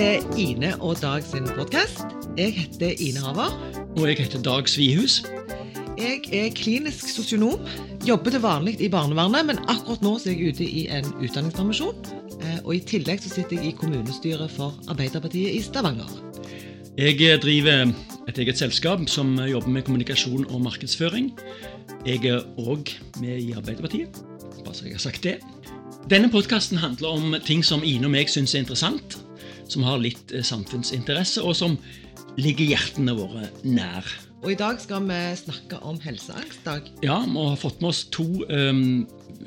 til Ine og Dag sin podkast. Jeg heter Ine Haver. Og jeg heter Dag Svihus. Jeg er klinisk sosionom. Jobber til vanlig i barnevernet, men akkurat nå er jeg ute i en utdanningspermisjon. Eh, og I tillegg så sitter jeg i kommunestyret for Arbeiderpartiet i Stavanger. Jeg driver et eget selskap som jobber med kommunikasjon og markedsføring. Jeg er òg med i Arbeiderpartiet, bare så jeg har sagt det. Denne podkasten handler om ting som Ine og meg syns er interessant, som har litt eh, samfunnsinteresse, og som ligger hjertene våre nær. Og I dag skal vi snakke om helseangst. Dag. Ja, vi har fått med oss to um,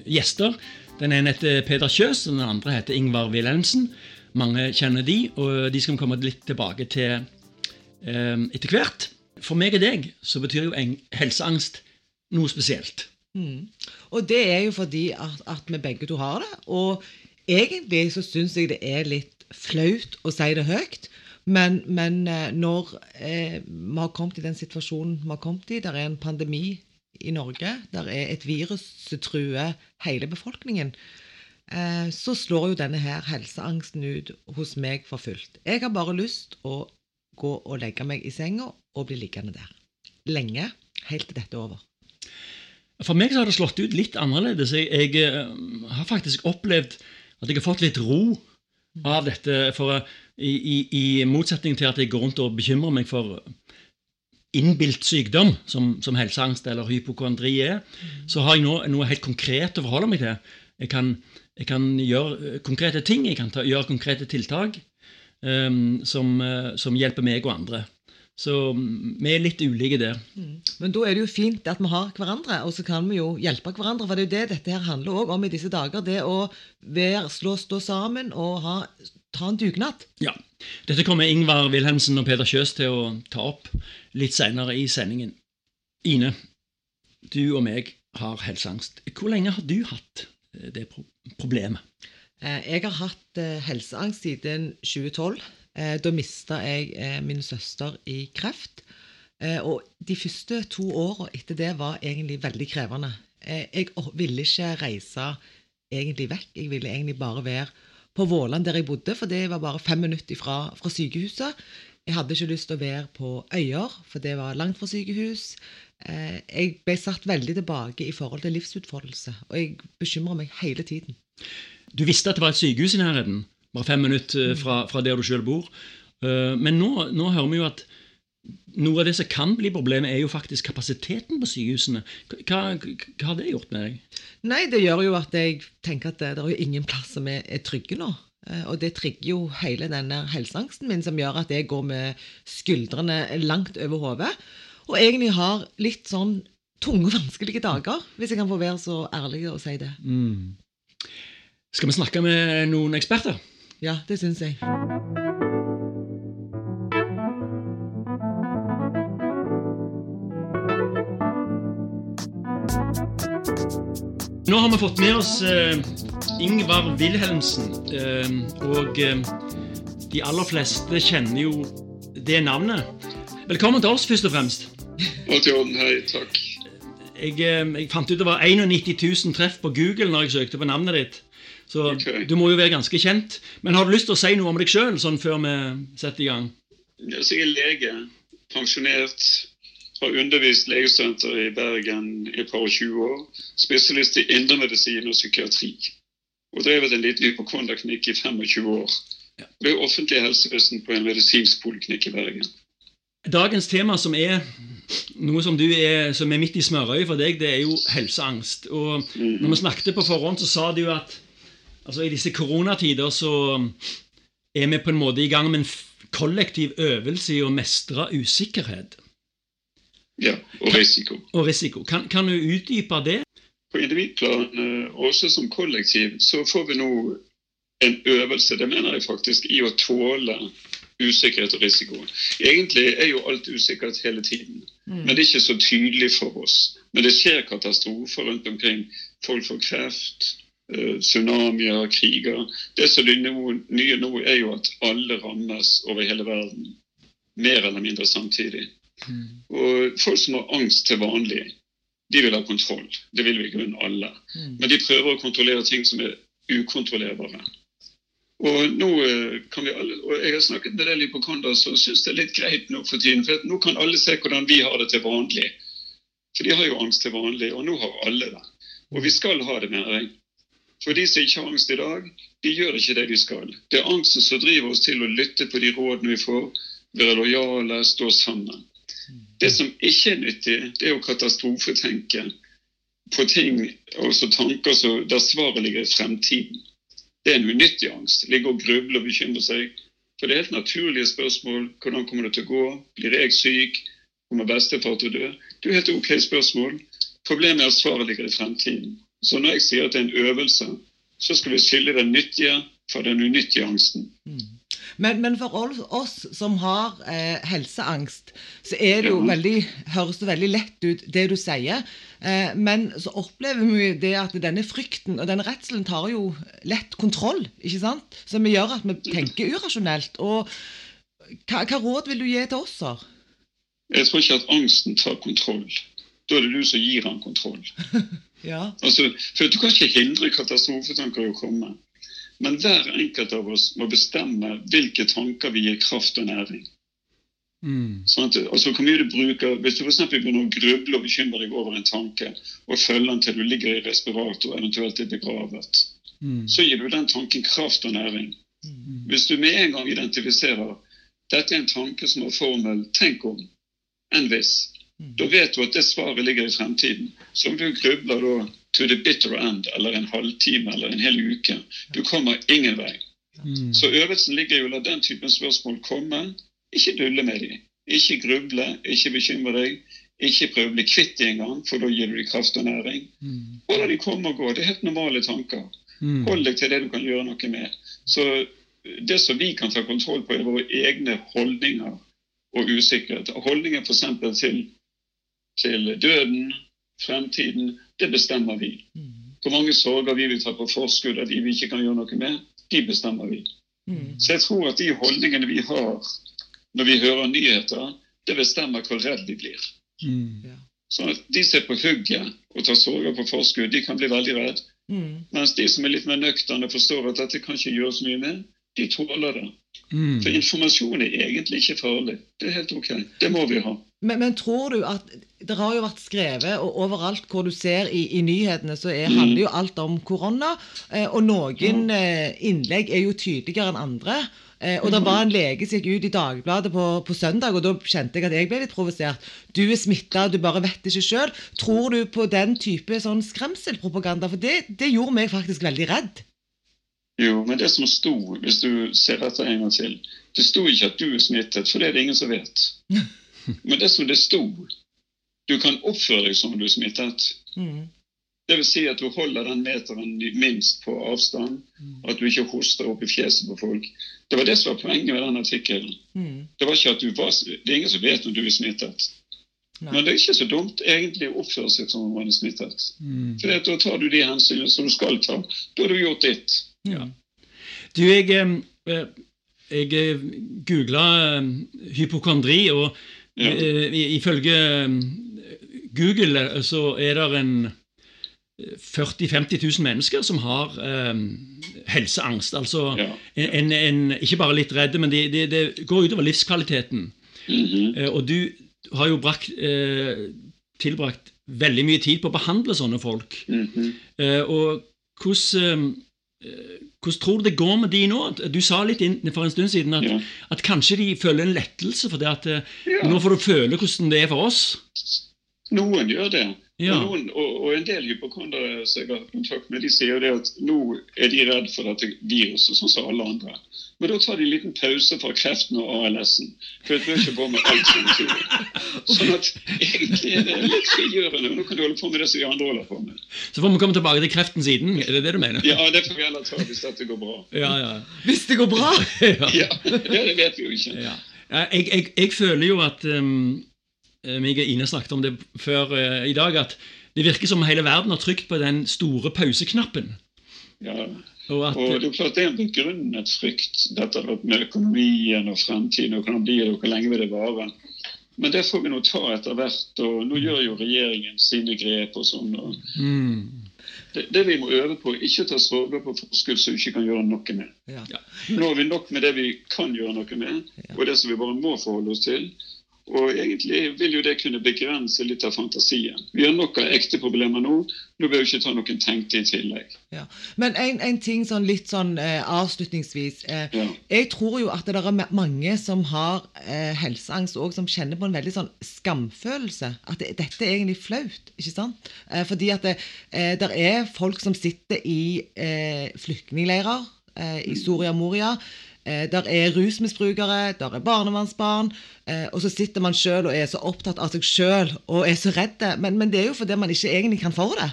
gjester. Den ene heter Peder Kjøs, og den andre heter Ingvar Wilhelmsen. Mange kjenner de, og de skal vi komme litt tilbake til um, etter hvert. For meg og deg så betyr jo helseangst noe spesielt. Mm. Og det er jo fordi at, at, vi begge to har det. Og egentlig så syns jeg det er litt flaut å si det høyt. Men, men eh, når eh, vi har kommet i den situasjonen vi har kommet i, der er en pandemi i Norge, der er et virus som truer hele befolkningen, eh, så slår jo denne her helseangsten ut hos meg for fullt. Jeg har bare lyst å gå og legge meg i senga og bli liggende der. Lenge, helt til dette er over. For meg så har det slått ut litt annerledes. Jeg, jeg uh, har faktisk opplevd at jeg har fått litt ro av dette. For i, i, i, motsetning til at jeg går rundt og bekymrer meg for innbilt sykdom, som, som helseangst eller hypokondri er, så har jeg nå noe helt konkret å forholde meg til. Jeg kan, jeg kan gjøre eh, konkrete ting, jeg kan ta, gjøre konkrete tiltak um, som, uh, som hjelper meg og andre. Så mm, vi er litt ulike der. Mm. Men da er det jo fint at vi har hverandre, og så kan vi jo hjelpe hverandre. For det er jo det dette her handler også om i disse dager. Det å være, slå, stå sammen og ha, ta en dugnad. Ja. Dette kommer Ingvar Wilhelmsen og Peder Kjøs til å ta opp litt seinere i sendingen. Ine, du og meg har helseangst. Hvor lenge har du hatt eh, det problemet? Eh, jeg har hatt eh, helseangst siden 2012. Eh, da mista jeg eh, min søster i kreft. Eh, og de første to åra etter det var egentlig veldig krevende. Jeg ville ikke reise egentlig vekk. Jeg ville egentlig bare være på Våland, der jeg bodde, for det var bare fem minutter fra, fra sykehuset. Jeg hadde ikke lyst til å være på Øyer, for det var langt fra sykehus. Jeg ble satt veldig tilbake i forhold til livsutfoldelse, og jeg bekymra meg hele tiden. Du visste at det var et sykehus i nærheten? Bare fem minutter eh, fra, fra der du sjøl bor. Eh, men nå, nå, hører vi jo at noe av det som kan bli problemet, er jo faktisk kapasiteten på sykehusene. Hva, hva har det gjort med deg? Nei, Det gjør jo at jeg tenker at det, det er jo ingen plass som er, er trygge nå. Eh, og det trigger jo hele denne helseangsten min, som gjør at jeg går med skuldrene langt over hodet. Og egentlig har litt sånn tunge og vanskelige dager, hvis jeg kan få være så ærlig og si det. Mm. Skal vi snakke med noen eksperter? Ja, det syns jeg. Nå har vi fått med oss eh, Ingvar Wilhelmsen. Eh, og eh, de aller fleste kjenner jo det navnet. Velkommen til oss, først og fremst. I orden. Hei. Takk. Jeg, jeg, fant ut det var 91 000 treff på Google når jeg søkte på navnet ditt. Så okay. du må jo være ganske kjent. Men har du lyst til å si noe om deg sjøl sånn før vi setter i gang? Jeg er lege, pensjonert. Har undervist legestudenter i Bergen i et par og 20 år. Spesialist i indremedisin og psykiatri. Og drevet en liten hypokondaklinikk i 25 år. Ja. Det er offentlig helsevesen på en medisinsk poliklinikk i Bergen. Dagens tema, som er noe som, du er, som er midt i smørøyet for deg, det er jo helseangst. Og mm. når vi snakket på forhånd, så sa du at Altså I disse koronatider så er vi på en måte i gang med en kollektiv øvelse i å mestre usikkerhet. Ja, og risiko. Og risiko. Kan, kan du utdype det? På individplan, eh, også som kollektiv, så får vi nå en øvelse, det mener jeg faktisk, i å tåle usikkerhet og risiko. Egentlig er jo alt usikkert hele tiden, mm. men det er ikke så tydelig for oss. Men det skjer katastrofer rundt omkring. Folk får kreft, tsunamier, kriger. Det som er nye nå, er jo at alle rammes over hele verden. Mer eller mindre samtidig. Mm. Og folk som har angst til vanlig, de vil ha kontroll. Det vil vi i grunnen alle. Mm. Men de prøver å kontrollere ting som er ukontrollerbare. Og nå eh, kan vi alle, og Jeg har snakket med deg hypokondere som syns det er litt greit nå for tiden. For nå kan alle se hvordan vi har det til vanlig. For de har jo angst til vanlig, og nå har alle det. Og vi skal ha det, mener jeg. For de som ikke har angst i dag, de gjør ikke det de skal. Det er angsten som driver oss til å lytte på de rådene vi får, være lojale, stå sammen. Det som ikke er nyttig, det er å katastrofetenke på ting, altså tanker så, der svaret ligger i fremtiden. Det er en unyttig angst. Ligge og gruble og bekymre seg. For det er helt naturlige spørsmål. Hvordan kommer det til å gå? Blir jeg syk? Kommer bestefar til å dø? Det er helt ok spørsmål. Problemet er at svaret ligger i fremtiden. Så når jeg sier at det er en øvelse, så skal vi skille den nyttige fra den unyttige angsten. Mm. Men, men, for oss som har eh, helseangst, så er det jo veldig, høres det veldig lett ut, det du sier. Eh, men så opplever vi det at denne frykten og denne redselen tar jo lett kontroll. ikke sant? Som gjør at vi tenker urasjonelt. Og hva, hva råd vil du gi til oss? her? Jeg tror ikke at angsten tar kontroll. Da er det du som gir han kontroll. ja. altså, for Du kan ikke hindre katastrofetanker å komme. Men hver enkelt av oss må bestemme hvilke tanker vi gir kraft og næring. Mm. Sånn at, altså hvor mye du bruker, Hvis du for begynner å gruble og bekymre deg over en tanke, og følger den til du ligger i respirator og eventuelt er begravet, mm. så gir du den tanken kraft og næring. Mm. Hvis du med en gang identifiserer dette er en tanke som har formel 'tenk om', enn hvis. Da vet du at det svaret ligger i fremtiden. Så om du grubler da to the bitter end, eller en halvtime eller en hel uke. Du kommer ingen vei. Mm. Så øvelsen ligger jo å la den typen spørsmål komme. Ikke dulle med dem. Ikke gruble, ikke bekymre deg. Ikke prøve å bli kvitt dem engang, for da gir du dem kraft og næring. Mm. Og la de komme og gå. Det er helt normale tanker. Mm. Hold deg til det du kan gjøre noe med. Så det som vi kan ta kontroll på, er våre egne holdninger og usikkerhet. Holdninger f.eks. Til, til døden, fremtiden, det bestemmer vi. Mm. Hvor mange sorger vi vil ta på forskudd av de vi ikke kan gjøre noe med, de bestemmer vi. Mm. Så jeg tror at de holdningene vi har når vi hører nyheter, det bestemmer hvor redd vi blir. så Sånn at De som er på hugget og tar sorger på forskudd, de kan bli veldig redd. Mm. Mens de som er litt mer nøkterne, forstår at dette kan ikke gjøres mye med, de tåler det. Mm. For informasjon er egentlig ikke farlig. Det er helt ok. Det må vi ha. Men, men, tror du at Det har jo vært skrevet, og overalt hvor du ser i, i nyhetene, så er, handler jo alt om korona. Eh, og noen eh, innlegg er jo tydeligere enn andre. Eh, og det var en lege som gikk ut i Dagbladet på, på, søndag, og da kjente jeg at jeg ble litt provosert. Du er smitta, du bare vet det ikke sjøl. Tror du på den type sånn skremselpropaganda? For det, det gjorde meg faktisk veldig redd. Jo, men det som sto, hvis du ser dette en gang til Det sto ikke at du er smittet, for det er det ingen som vet. Men det som det sto Du kan oppføre deg som om du er smittet. Mm. Det vil si at du holder den meteren minst på avstand. Mm. At du ikke hoster opp i fjeset på folk. Det var det som var poenget med den artikkelen. Mm. Det var ikke at du var, det er ingen som vet om du er smittet. Nei. Men det er ikke så dumt egentlig å oppføre seg som om man er smittet. Mm. For da tar du de hensynene som du skal ta. Da har du gjort ditt. Ja. Du, jeg, eh, jeg eh, googla eh, hypokondri, og ja. Ifølge um, Google uh, så er det en 40 000-50 000 mennesker som har eh, helseangst. Altså ja. en, en, ikke bare litt redde, men det de, de går utover livskvaliteten. Mm -hmm. eh, og du har jo brakt, eh, tilbrakt veldig mye tid på å behandle sånne folk. Mm -hmm. og hvordan hvordan tror du det går med de nå? Du sa litt for en stund siden at, ja. at kanskje de føler en lettelse for det at ja. nå får du føle hvordan det er for oss? Noen gjør det. Ja. Og, noen, og, og, en del hypokondere som jeg har kontakt med, de sier det at nå er de redd for dette viruset, sånn som alle andre. Men da tar de en liten pause fra kreften og ALS-en. For jeg bør ikke på med alt samtidig. Sånn at egentlig er det litt frigjørende. Nå kan du holde på med det som de andre holder på med. Så får vi komme tilbake til kreften siden? Er det det du mener? Ja, det får vi heller ta hvis dette går bra. Ja, ja. Hvis det går bra? ja. det vet vi jo ikke. Ja. Jeg, jeg, jeg, føler jo at um, meg og Ine snakket om det før uh, i dag, at det virker som hele verden har trykt på den store pauseknappen. Ja. Og, at, og det er klart det er en begrunnet frykt, dette med økonomien og fremtiden. og hvordan blir det, og Hvor lenge vil det vare? Men det får vi nå ta etter hvert. og Nå gjør jo regjeringen sine grep og sånn. Og... Mm. Det, det vi må øve på, ikke ta sorger på forskudd som vi ikke kan gjøre noe med. Ja. Nå har vi nok med det vi kan gjøre noe med, Ja. og det som vi bare må forholde oss til. Og egentlig vil jo det kunne begrense litt av fantasien. Vi har nok av ekte problemer nå. Nå bør vi ikke ta noen tenkte i tillegg. Ja. Men en, en ting sånn litt sånn eh, avslutningsvis. Eh, Ja. jeg tror jo at det er mange som har eh, helseangst og som kjenner på en veldig sånn skamfølelse. At det, dette er egentlig flaut. ikke sant? Eh, fordi at det eh, der er folk som sitter i eh, flyktningleirer i Soria Moria. Eh, der er rusmisbrukere, der er barnevernsbarn. Eh, og så sitter man sjøl og er så opptatt av seg sjøl og er så redd. Men, men det er jo fordi man ikke egentlig kan for det.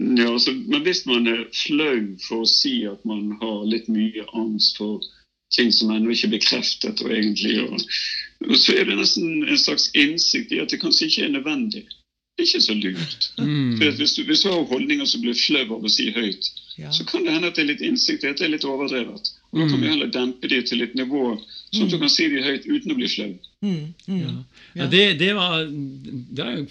Ja, altså, men hvis man er flau for å si at man har litt mye angst for ting som ennå ikke er bekreftet, og egentlig, og, så er det nesten en slags innsikt i at det kanskje ikke er nødvendig. Det er ikke så lurt. Mm. For hvis, du, hvis du har holdninger som blir flau av å si høyt, Ja. så kan det hende at det er litt innsikt i at det er litt overdrevet. Og Da kan vi heller dempe de til et nivå sånn at du kan si de høyt uten å bli flau. Mm, mm. Ja. Ja, det, det, var, det, er-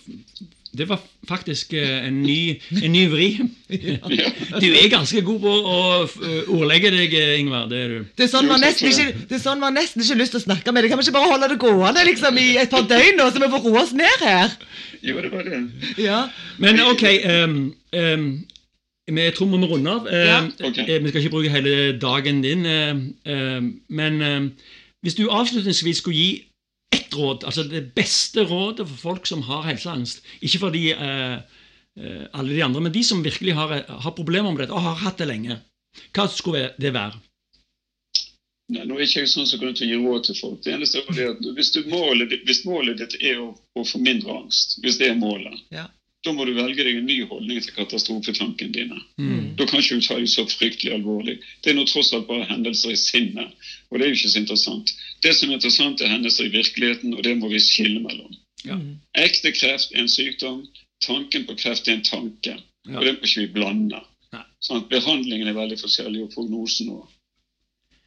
det var faktisk eh, en ny, en ny vri. Du er ganske god på å eh, ordlegge deg, eh, Ingvar. Det er du. Det er sånn man nesten ikke, det er sånn man nesten ikke lyst til å snakke med deg. Kan vi ikke bare holde det gående liksom, i et par døgn, nå, så vi får roe oss ned her? Jo, det var det. Ja. Men ok Um, um, Jeg tror vi må runde av. Ja. Okay. Eh, Vi skal ikke bruke hele dagen din. ehm, ehm, men ehm, hvis du avslutningsvis skulle gi ett råd, altså det beste rådet for folk som har helseangst Ikke for de, eh, eh, alle de andre, men de som virkelig har, har problemer med dette og har hatt det lenge. Hva skulle det være? Nei, nå er ikke jeg sånn som kan gi råd til folk. Det eneste er at hvis, du målet, hvis målet ditt er å, å få mindre angst, hvis det er målet, Ja. Da må du velge deg en ny holdning til katastrofetankene dine. Mm. Da kan ikke du ta dem så fryktelig alvorlig. Det er nå tross alt bare hendelser i sinnet, og det er jo ikke så interessant. Det som er interessant, er hendelser i virkeligheten, og det må vi skille mellom. Ja. Ekte kreft er en sykdom, tanken på kreft er en tanke, Ja. og det må ikke vi blande. Sånn behandlingen er veldig forskjellig, og prognosen òg.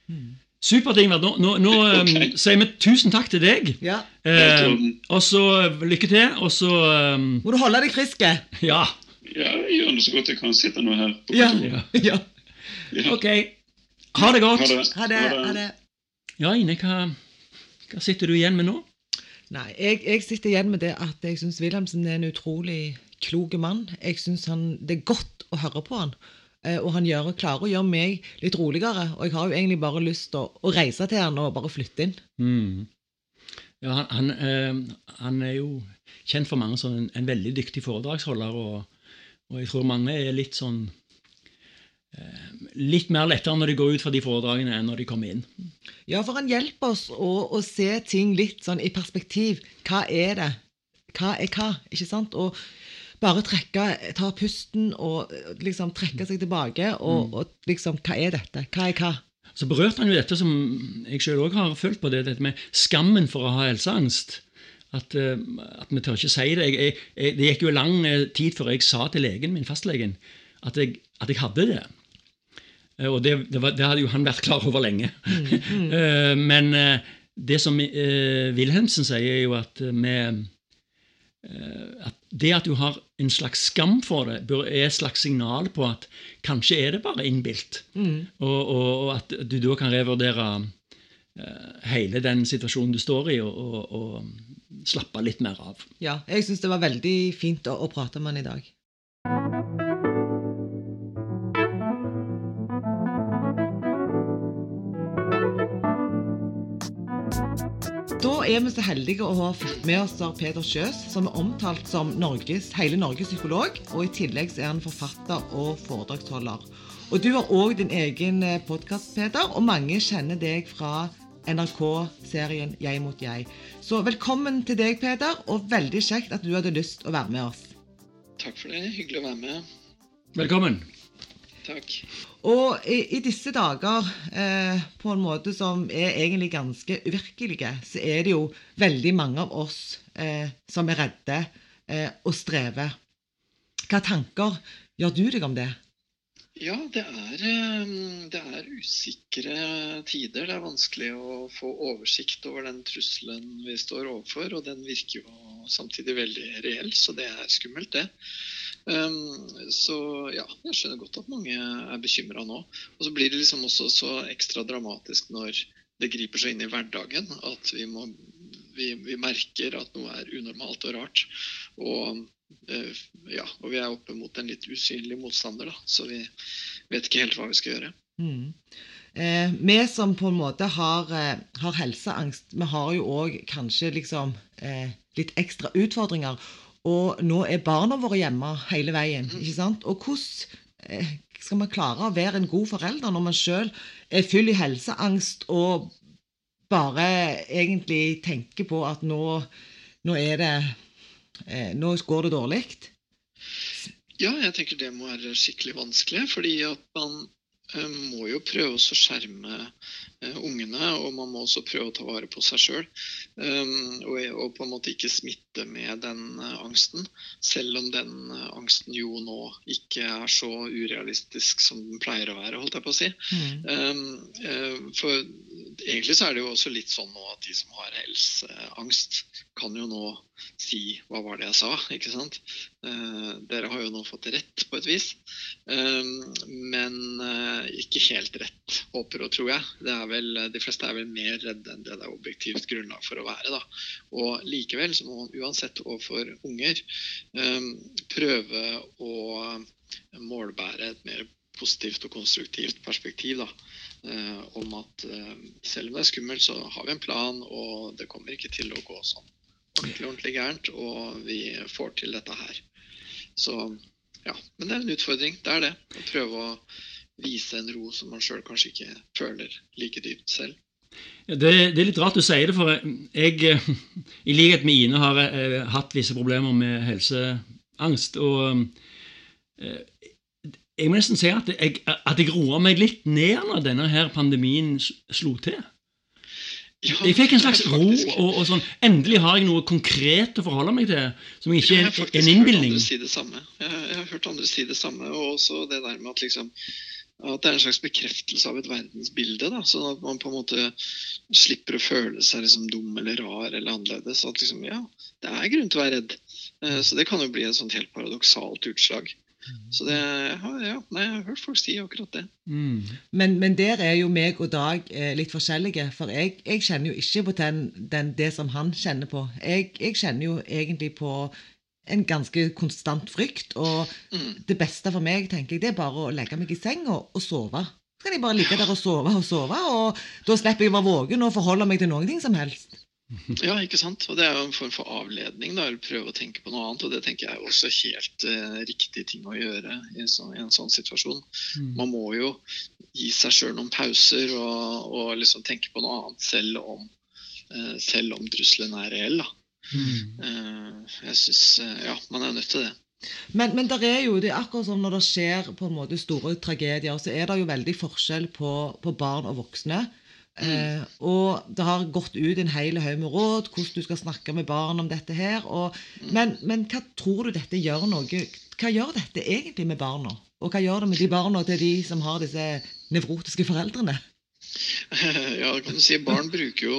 Mm. Supert, Ingvar. Nå, nå, nå okay. Ok. sier vi tusen takk til deg. ja. Ehm, og så eh, lykke til. Og så um... Må du holde deg frisk? Ja. Ja, jeg gjør det så godt jeg kan. Sitte nå her på Ja. kontoret. ja. Ja. Ok. Ha det godt. Ha det. Ha det. Ha det. Ja, Ine, hva, hva sitter du igjen med nå? Nei, jeg, jeg sitter igjen med det at jeg syns Wilhelmsen er en utrolig klok mann. Jeg syns det er godt å høre på han. Eh, Og han gjør, klarer å gjøre meg litt roligere. Og jeg har jo egentlig bare lyst til å, å reise til han og bare flytte inn. Mm. Ja, han, han, eh, han er jo kjent for mange som en, en veldig dyktig foredragsholder, og, og jeg tror mange er litt sånn eh, Litt mer lettere når de går ut fra de foredragene enn når de kommer inn. Ja, for han hjelper oss å, å se ting litt sånn i perspektiv. Hva er det? Hva er hva? Ikke sant? Og bare trekke, ta pusten og eh, liksom trekke seg tilbake. Og, og liksom, hva er dette? Hva er hva? Så berørte han jo dette som jeg sjøl òg har følt på, det, dette med skammen for å ha helseangst. At, eh, at vi tør ikke si det. Jeg, jeg, jeg, det gikk jo lang eh, tid før jeg sa til legen min, fastlegen, at jeg, at jeg hadde det. Og det, det, var, det hadde jo han vært klar over lenge. Eh, Men eh, det som Wilhelmsen sier, er jo at, vi, at det at du har en slags skam for det, er et slags signal på at kanskje er det bare innbilt. Mm. Og, og, og at du da kan revurdere eh, hele den situasjonen du står i, og, og, og slappe litt mer av. Ja, jeg syns det var veldig fint å, å prate med han i dag. Er vi så heldige å ha fått med oss Peder Kjøs, som er omtalt som Norges, hele Norges psykolog. Og i tillegg så er han forfatter og foredragsholder. Og du har òg din egen podkast, Peder, og mange kjenner deg fra NRK-serien Jeg mot jeg. Så velkommen til deg, Peder, og veldig kjekt at du hadde lyst å være med oss. Takk for det. Hyggelig å være med. Velkommen. Takk. Og i, i disse dager, eh, på en måte som er egentlig ganske uvirkelige, så er det jo veldig mange av oss eh, som er redde eh, og strever. Hva tanker gjør du deg om det? Ja, det er, eh, det er usikre tider. Det er vanskelig å få oversikt over den trusselen vi står overfor. Og den virker jo samtidig veldig reell, så det er skummelt, det. Så ja, jeg skjønner godt at mange er bekymra nå. Og så blir det liksom også så ekstra dramatisk når det griper seg inn i hverdagen. At vi, må, vi, vi merker at noe er unormalt og rart. Og, uh, ja, og vi er oppe mot en litt usynlig motstander, da. Så vi vet ikke helt hva vi skal gjøre. Mm. Eh, vi som på en måte har, eh, har helseangst, vi har jo òg kanskje liksom eh, litt ekstra utfordringer. Og nå er barna våre hjemme hele veien. ikke sant? Og hvordan eh, skal man klare å være en god forelder når man sjøl er full i helseangst og bare egentlig tenker på at nå, nå er det eh, Nå går det dårlig? Ja, jeg tenker det må være skikkelig vanskelig. Fordi at man Eh, må jo prøve å skjerme ungene, og man må også prøve å ta vare på seg sjøl. Og, og, på en måte ikke smitte med den uh, angsten, selv om den uh, angsten jo nå ikke er så urealistisk som den pleier å være, holdt jeg på å si. Mm. Um, uh, for egentlig så er det jo også litt sånn nå at de som har helseangst, kan jo nå si 'hva var det jeg sa'? ikke sant? Eh, dere har jo nå fått rett på et vis. Eh, men eh, ikke helt rett, håper og tror jeg. Det er Vel, de fleste er vel mer redde enn det det er objektivt grunnlag for å være. da. Og likevel så må man uansett overfor unger prøve å målbære et mer positivt og konstruktivt perspektiv. da, Om at selv om det er skummelt, så har vi en plan, og det kommer ikke til å gå sånn ordentlig, ordentlig gærent, og vi får til dette her. Så ja, Men det er en utfordring. Det er det. Å prøve å vise en ro som man sjøl kanskje ikke føler like dypt selv. Det, det, er litt rart du sier det, for jeg, i likhet med Ine, har jeg, eh, hatt visse problemer med helseangst. Og eh, jeg må nesten si at jeg, at jeg roa meg litt ned når denne her pandemien slo til. Jeg fikk en slags ro. og, og sånn, Endelig har jeg noe konkret å forholde meg til. Som ikke er en innbilning. Si det samme. Jeg, jeg, har hørt andre si det samme. Og også det der med at, liksom, at det er en slags bekreftelse av et verdensbilde. Da, sånn at man på en måte slipper å føle seg liksom dum eller rar eller annerledes. At liksom, ja, det er grunn til å være redd. Eh, så det kan jo bli et sånt helt paradoksalt utslag. Så det, ja, nei, jeg har hørt folk si akkurat det. Mm. Men, men, der er jo meg og Dag eh, litt forskjellige. For jeg, jeg kjenner jo ikke på den, den, det som han kjenner på. Jeg, jeg, kjenner jo egentlig på en ganske konstant frykt. Og mm. det beste for meg tenker jeg, det er bare å legge meg i seng og, og sove. Så kan jeg bare ligge der og sove og sove, og da slipper jeg å være våken og forholde meg til noen ting som helst. Ja, ikke sant. Og det er jo en form for avledning. da, eller Prøve å tenke på noe annet. Og det tenker jeg er også helt eh, riktig ting å gjøre i en sånn, i en sånn situasjon. Mm. Man må jo gi seg sjøl noen pauser og, og, liksom tenke på noe annet selv om, eh, selv om trusselen er reell. da. Mm. Eh, jeg syns eh, Ja, man er nødt til det. Men, men er jo, det er akkurat som når det skjer på en måte store tragedier, så er det jo veldig forskjell på, på barn og voksne. Eh, og det har gått ut en hel haug med råd hvordan du skal snakke med barn om dette her. Og, men, men, hva tror du dette gjør noe Hva gjør dette egentlig med barna? Og hva gjør det med de barna til de som har disse nevrotiske foreldrene? Ja, kan du si Barn bruker jo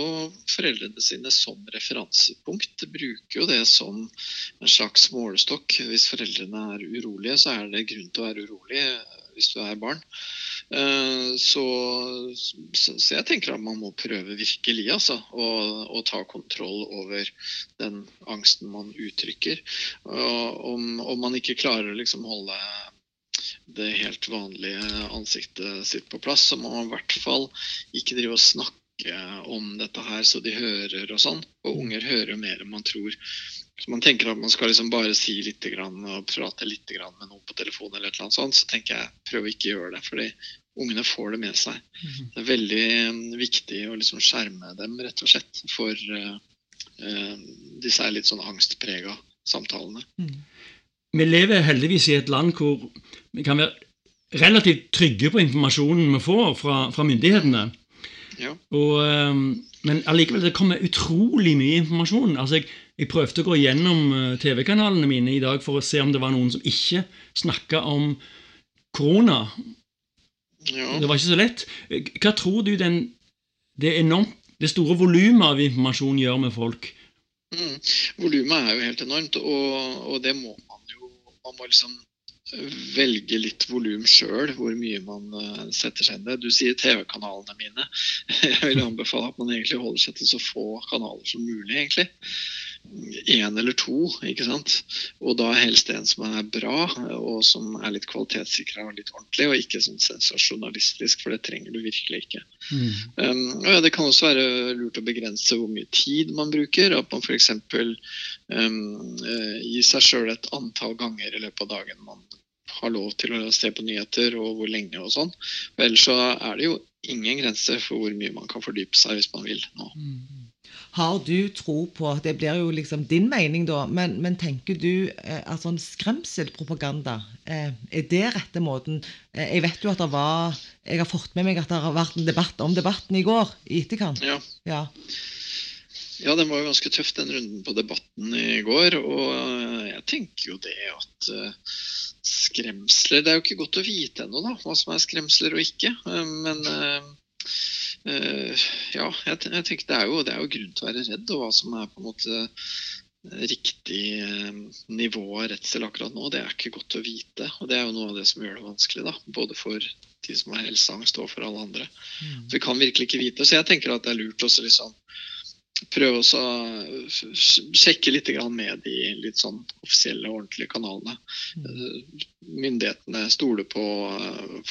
foreldrene sine som referansepunkt. De bruker jo det som en slags målestokk. Hvis foreldrene er urolige, så er det grunn til å være urolig hvis du er barn. Eh, så, så, jeg tenker at man må prøve virkelig altså, å, å, ta kontroll over den angsten man uttrykker. Og, om, om man ikke klarer å liksom holde det helt vanlige ansiktet sitt på plass, så må man i hvert fall ikke drive og snakke om dette her så de hører og sånn. Og unger hører jo mer enn man tror. Så man tenker at man skal liksom bare si litt og prate litt med noen på telefon, eller et sånt, så tenker jeg prøv å ikke gjøre det. fordi ungene får det med seg. Mhm. Det er veldig mm, viktig å liksom skjerme dem rett og slett for uh, disse litt sånn angstprega samtalene. Mm. Vi lever heldigvis i et land hvor vi kan være relativt trygge på informasjonen vi får fra, fra myndighetene. Ja. Og, um, men allikevel det kommer utrolig mye informasjon. Altså jeg, jeg prøvde å gå gjennom uh, TV-kanalene mine i dag for å se om det var noen som ikke snakka om korona. Ja. Det var ikke så lett. Hva tror du den, det, enormt, det store volumet av informasjon gjør med folk? Mm. Volumet er jo helt enormt, og, og, det må man må liksom velge litt volum sjøl, hvor mye man uh, setter seg inn i. Du sier TV-kanalene mine. Jeg vil anbefale at man egentlig holder seg til så få kanaler som mulig, egentlig én eller to. ikke sant? Og da helst en som er bra, og som er litt kvalitetssikra og litt ordentlig, og ikke sånn sensasjonalistisk, for det trenger du virkelig ikke. Mm. Um, og ja, Det kan også være lurt å begrense hvor mye tid man bruker. At man f.eks. Um, uh, gir seg sjøl et antall ganger i løpet av dagen man har lov til å se på nyheter, og hvor lenge og sånn. Ellers så er det jo ingen grenser for hvor mye man kan fordype seg hvis man vil nå. Mm. Har du tro på Det blir jo liksom din mening, da. Men, men tenker du eh, at sånn skremselpropaganda, eh, er det rette måten? Eh, jeg vet jo at det var Jeg har fått med meg at det har vært en debatt om debatten i går i etterkant. Ja. ja. Ja, den var jo ganske tøff, den runden på Debatten i går. Og eh, jeg tenker jo det at skremsler Det er jo ikke godt å vite ennå hva som er skremsler og ikke. Men ja, jeg, jeg, tenker det er, jo, det er jo grunn til å være redd, og hva som er på en måte riktig uh, nivå av redsel akkurat nå, det er ikke godt å vite. Og det er jo noe av det som gjør det vanskelig, da. Både for de som har helseangst, og for alle andre. Mm. Vi kan virkelig ikke vite. Så jeg tenker at det er lurt også liksom prøve å sjekke litt med de litt sånn offisielle, og ordentlige kanalene. Mm. Eh, myndighetene stoler på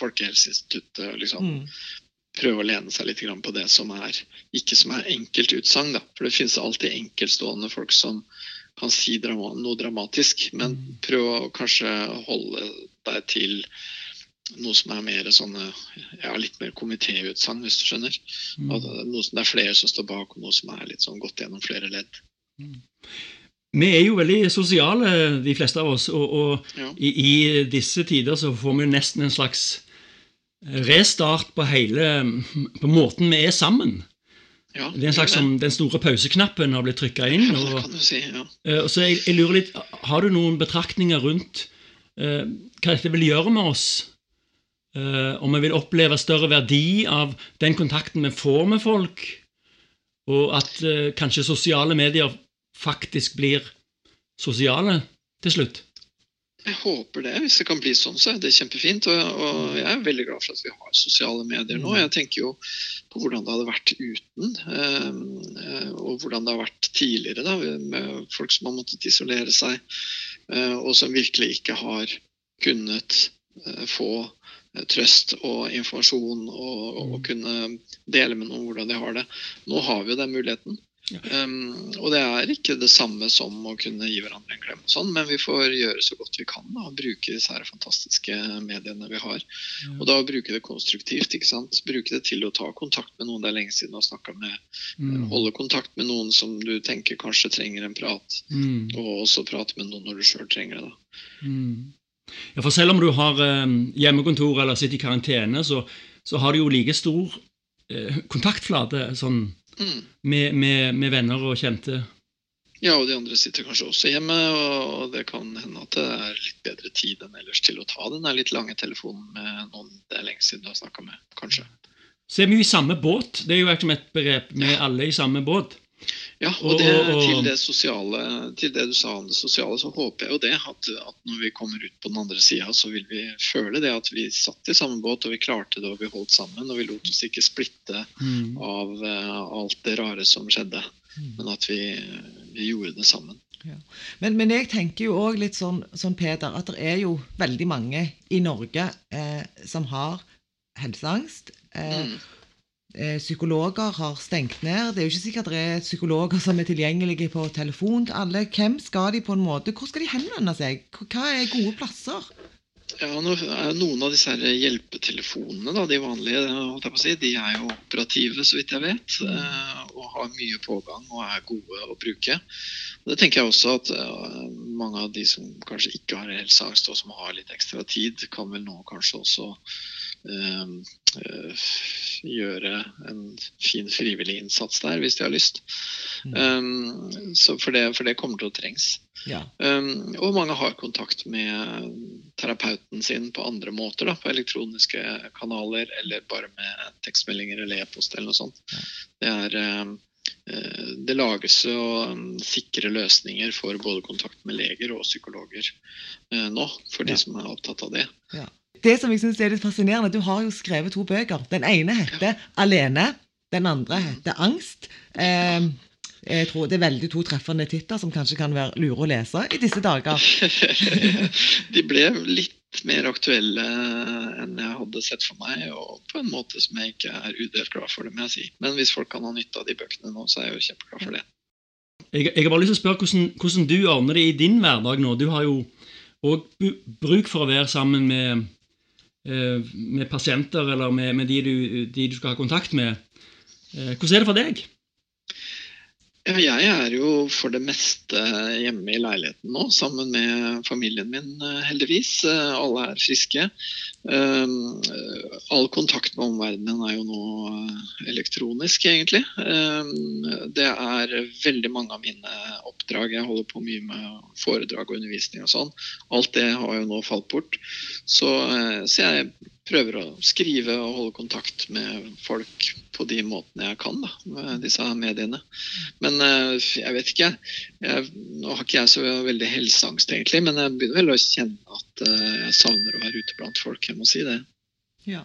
Folkehelseinstituttet. Liksom. Mm prøve å lene seg litt på det som er ikke som er enkeltutsagn. For det finnes alltid enkeltstående folk som kan si drama, noe dramatisk. Men mm. prøv å kanskje holde deg til noe som er mer sånne, ja, litt mer komitéutsagn, hvis du skjønner. At Noe som det er flere som står bak, og noe som er litt sånn gått gjennom flere ledd. Mm. Vi er jo veldig sosiale, de fleste av oss, og, og ja. i, i, disse tider så får vi nesten en slags restart på hele på måten vi er sammen. Ja, det er en slags som Den store pauseknappen har blitt trykka inn. Og, si, ja. og så jeg, jeg, lurer litt, Har du noen betraktninger rundt uh, hva dette vil gjøre med oss? Uh, om vi vil oppleve større verdi av den kontakten vi får med folk, og at kanskje sosiale medier faktisk blir sosiale til slutt? Jeg håper det. Hvis det kan bli sånn, så er det kjempefint. Og, og jeg er veldig glad for at vi har sosiale medier nå. Jeg tenker jo på hvordan det hadde vært uten, eh, og hvordan det har vært tidligere da, med folk som har måttet isolere seg, eh, og som virkelig ikke har kunnet eh, få trøst og informasjon og, og, kunne dele med noen hvordan de har det. Nå har vi jo den muligheten. Um, og det er ikke det samme som å kunne gi hverandre en klem, sånn, men vi får gjøre så godt vi kan da, og bruke disse her fantastiske mediene vi har. Og da bruke det konstruktivt. ikke sant? Bruke det til å ta kontakt med noen det er lenge siden du har snakka med. Mm. Holde kontakt med noen som du tenker kanskje trenger en prat, mm. og også prate med noen når du sjøl trenger det. da. Mm. Ja, for selv om du har eh, hjemmekontor eller sitter i karantene, så, så har du jo like stor eh, kontaktflate sånn mm. med, med, med, venner og kjente. Ja, og de andre sitter kanskje også hjemme, og det kan hende at det er litt bedre tid enn ellers til å ta den litt lange telefonen med noen det er lenge siden du har snakka med, kanskje. Så er vi jo i samme båt. Det er jo et begrep. Vi er alle i samme båt. Ja, og, det, til, det sosiale, til det du sa om det sosiale, så håper jeg jo det. At, at når vi kommer ut på den andre sida, så vil vi føle det at vi satt i samme båt, og vi klarte det, og vi holdt sammen. Og vi lot oss ikke splitte mm. av uh, alt det rare som skjedde. Mm. Men at vi, vi, gjorde det sammen. Ja. Men, men, jeg tenker jo òg litt sånn, sånn, Peder, at det er jo veldig mange i Norge eh, som har helseangst. Eh, mm. Eh, psykologer har stengt ned. Det er jo ikke sikkert det er psykologer som er tilgjengelige på telefon til alle. Hvem skal de på en måte, Hvor skal de henvende seg? Hva er gode plasser? Ja, Noen av disse hjelpetelefonene, da, de vanlige, si, de er jo operative, så vidt jeg vet. Eh, og har mye pågang og er gode å bruke. Og det tenker jeg også at eh, mange av de som kanskje ikke har helseangst, og som har litt ekstra tid, kan vel nå kanskje også eh, gjøre en fin frivillig innsats der, hvis de har lyst. Mm. Um, for, det, for, det, kommer til å trengs. Ja. Um, og mange har kontakt med terapeuten sin på andre måter. Da, på elektroniske kanaler eller bare med tekstmeldinger eller e-post eller noe sånt. Ja. Det er eh, det lages jo sikre løsninger for både kontakt med leger og psykologer eh, nå, for de Ja. som er opptatt av det. Det som jeg synes er litt fascinerende, Du har jo skrevet to bøker. Den ene heter 'Alene'. Den andre heter 'Angst'. Eh, jeg tror Det er veldig to treffende titler som kanskje kan være lure å lese i disse dager. de ble litt mer aktuelle enn jeg hadde sett for meg, og på en måte som jeg ikke er udelt glad for, det må jeg si. Men hvis folk kan ha nytte av de bøkene nå, så er jeg jo kjempeglad for det. Jeg, jeg har bare lyst til å spørre hvordan, hvordan du ordner det i din hverdag nå. Du har jo òg bruk for å være sammen med, eh, med pasienter eller med, med de, du, de du skal ha kontakt med. Eh, Hvordan er det for deg? Jeg er jo for det meste hjemme i leiligheten nå, sammen med familien min, eh, heldigvis. Eh, Alle er friske. Um, eh, All kontakt med omverdenen er jo nå elektronisk, egentlig. Um, Det er veldig mange av mine oppdrag. Jeg holder på mye med foredrag og undervisning og sånn. Alt det har jo nå falt bort. Så, så jeg prøver å skrive og holde kontakt med folk på de måtene jeg kan, da, med disse mediene. Men eh, jeg vet ikke. Jeg, nå har ikke jeg så veldig helseangst, egentlig, men jeg begynner vel å kjenne at eh, jeg savner å være ute blant folk. Jeg må si det. Ja.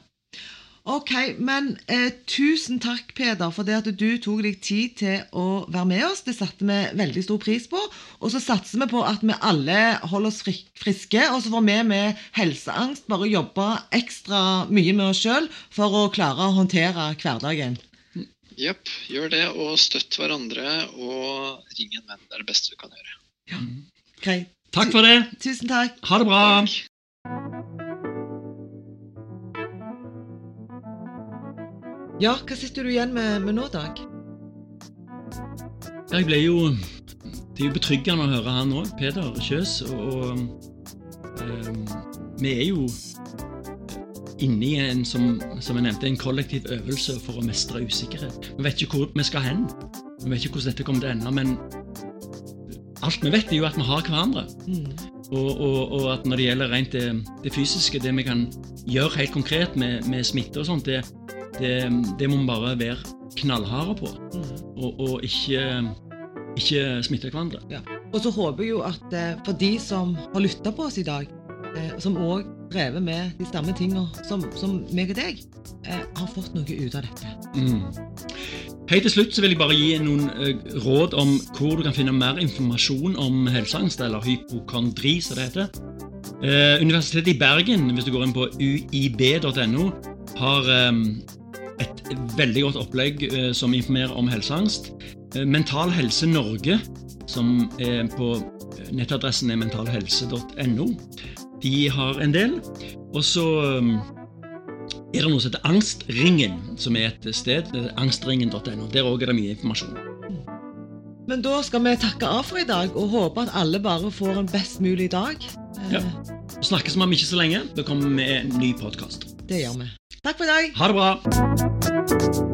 Ok, men eh, tusen takk, Peder, for det at du tok deg tid til å være med oss. Det satte vi veldig stor pris på. Og så satser vi på at vi alle holder oss friske, og så får vi med helseangst bare jobbe ekstra mye med oss sjøl for å klare å håndtere hverdagen. Jepp, gjør det, og støtt hverandre, og ring en venn. Det er det beste du kan gjøre. Ja, Greit. Takk for det. Tusen takk. Ha det bra. Takk. Ja, hva sitter du igjen med, med nå, Dag? Jeg ble jo Det er jo betryggende å høre han òg, Peder Kjøs. Og, og ehm, vi er jo inne i en, som, som jeg nevnte, en kollektiv øvelse for å mestre usikkerhet. Vi vet ikke hvor vi skal hen. Vi vet ikke hvordan dette kommer til å ende, men alt vi vet, er jo at vi har hverandre. Mm. Og, og, og at når det gjelder rent det, det fysiske, det vi kan gjøre helt konkret med, med smitte og sånt, det, det, det må vi bare være knallharde på. Mm. Og, og ikke, ikke smitte hverandre. Og så håper jeg jo at eh, for de som har lytta på oss i dag, eh, som òg drevet med de samme tinga som, som meg og deg, eh, har fått noe ut av dette. Mm. Helt til slutt så vil jeg bare gi noen råd om hvor du kan finne mer informasjon om helseangst, eller hypokondri, som det heter. Eh, Universitetet i Bergen, hvis du går inn på uib.no, har eh, veldig godt opplegg eh, som informerer om helseangst. Eh, Mental Helse Norge, som er på nettadressen er mentalhelse.no, de har en del. Og så eh, er det noe som heter Angstringen, som er et sted. Angstringen.no. Der òg er det mye informasjon. Men da skal vi takke av for i dag og håpe at alle bare får en best mulig dag. Eh, Ja. Snakkes vi om ikke så lenge. Da kommer vi med en ny podkast. Det gjør vi. Takk for i dag. Ha det bra!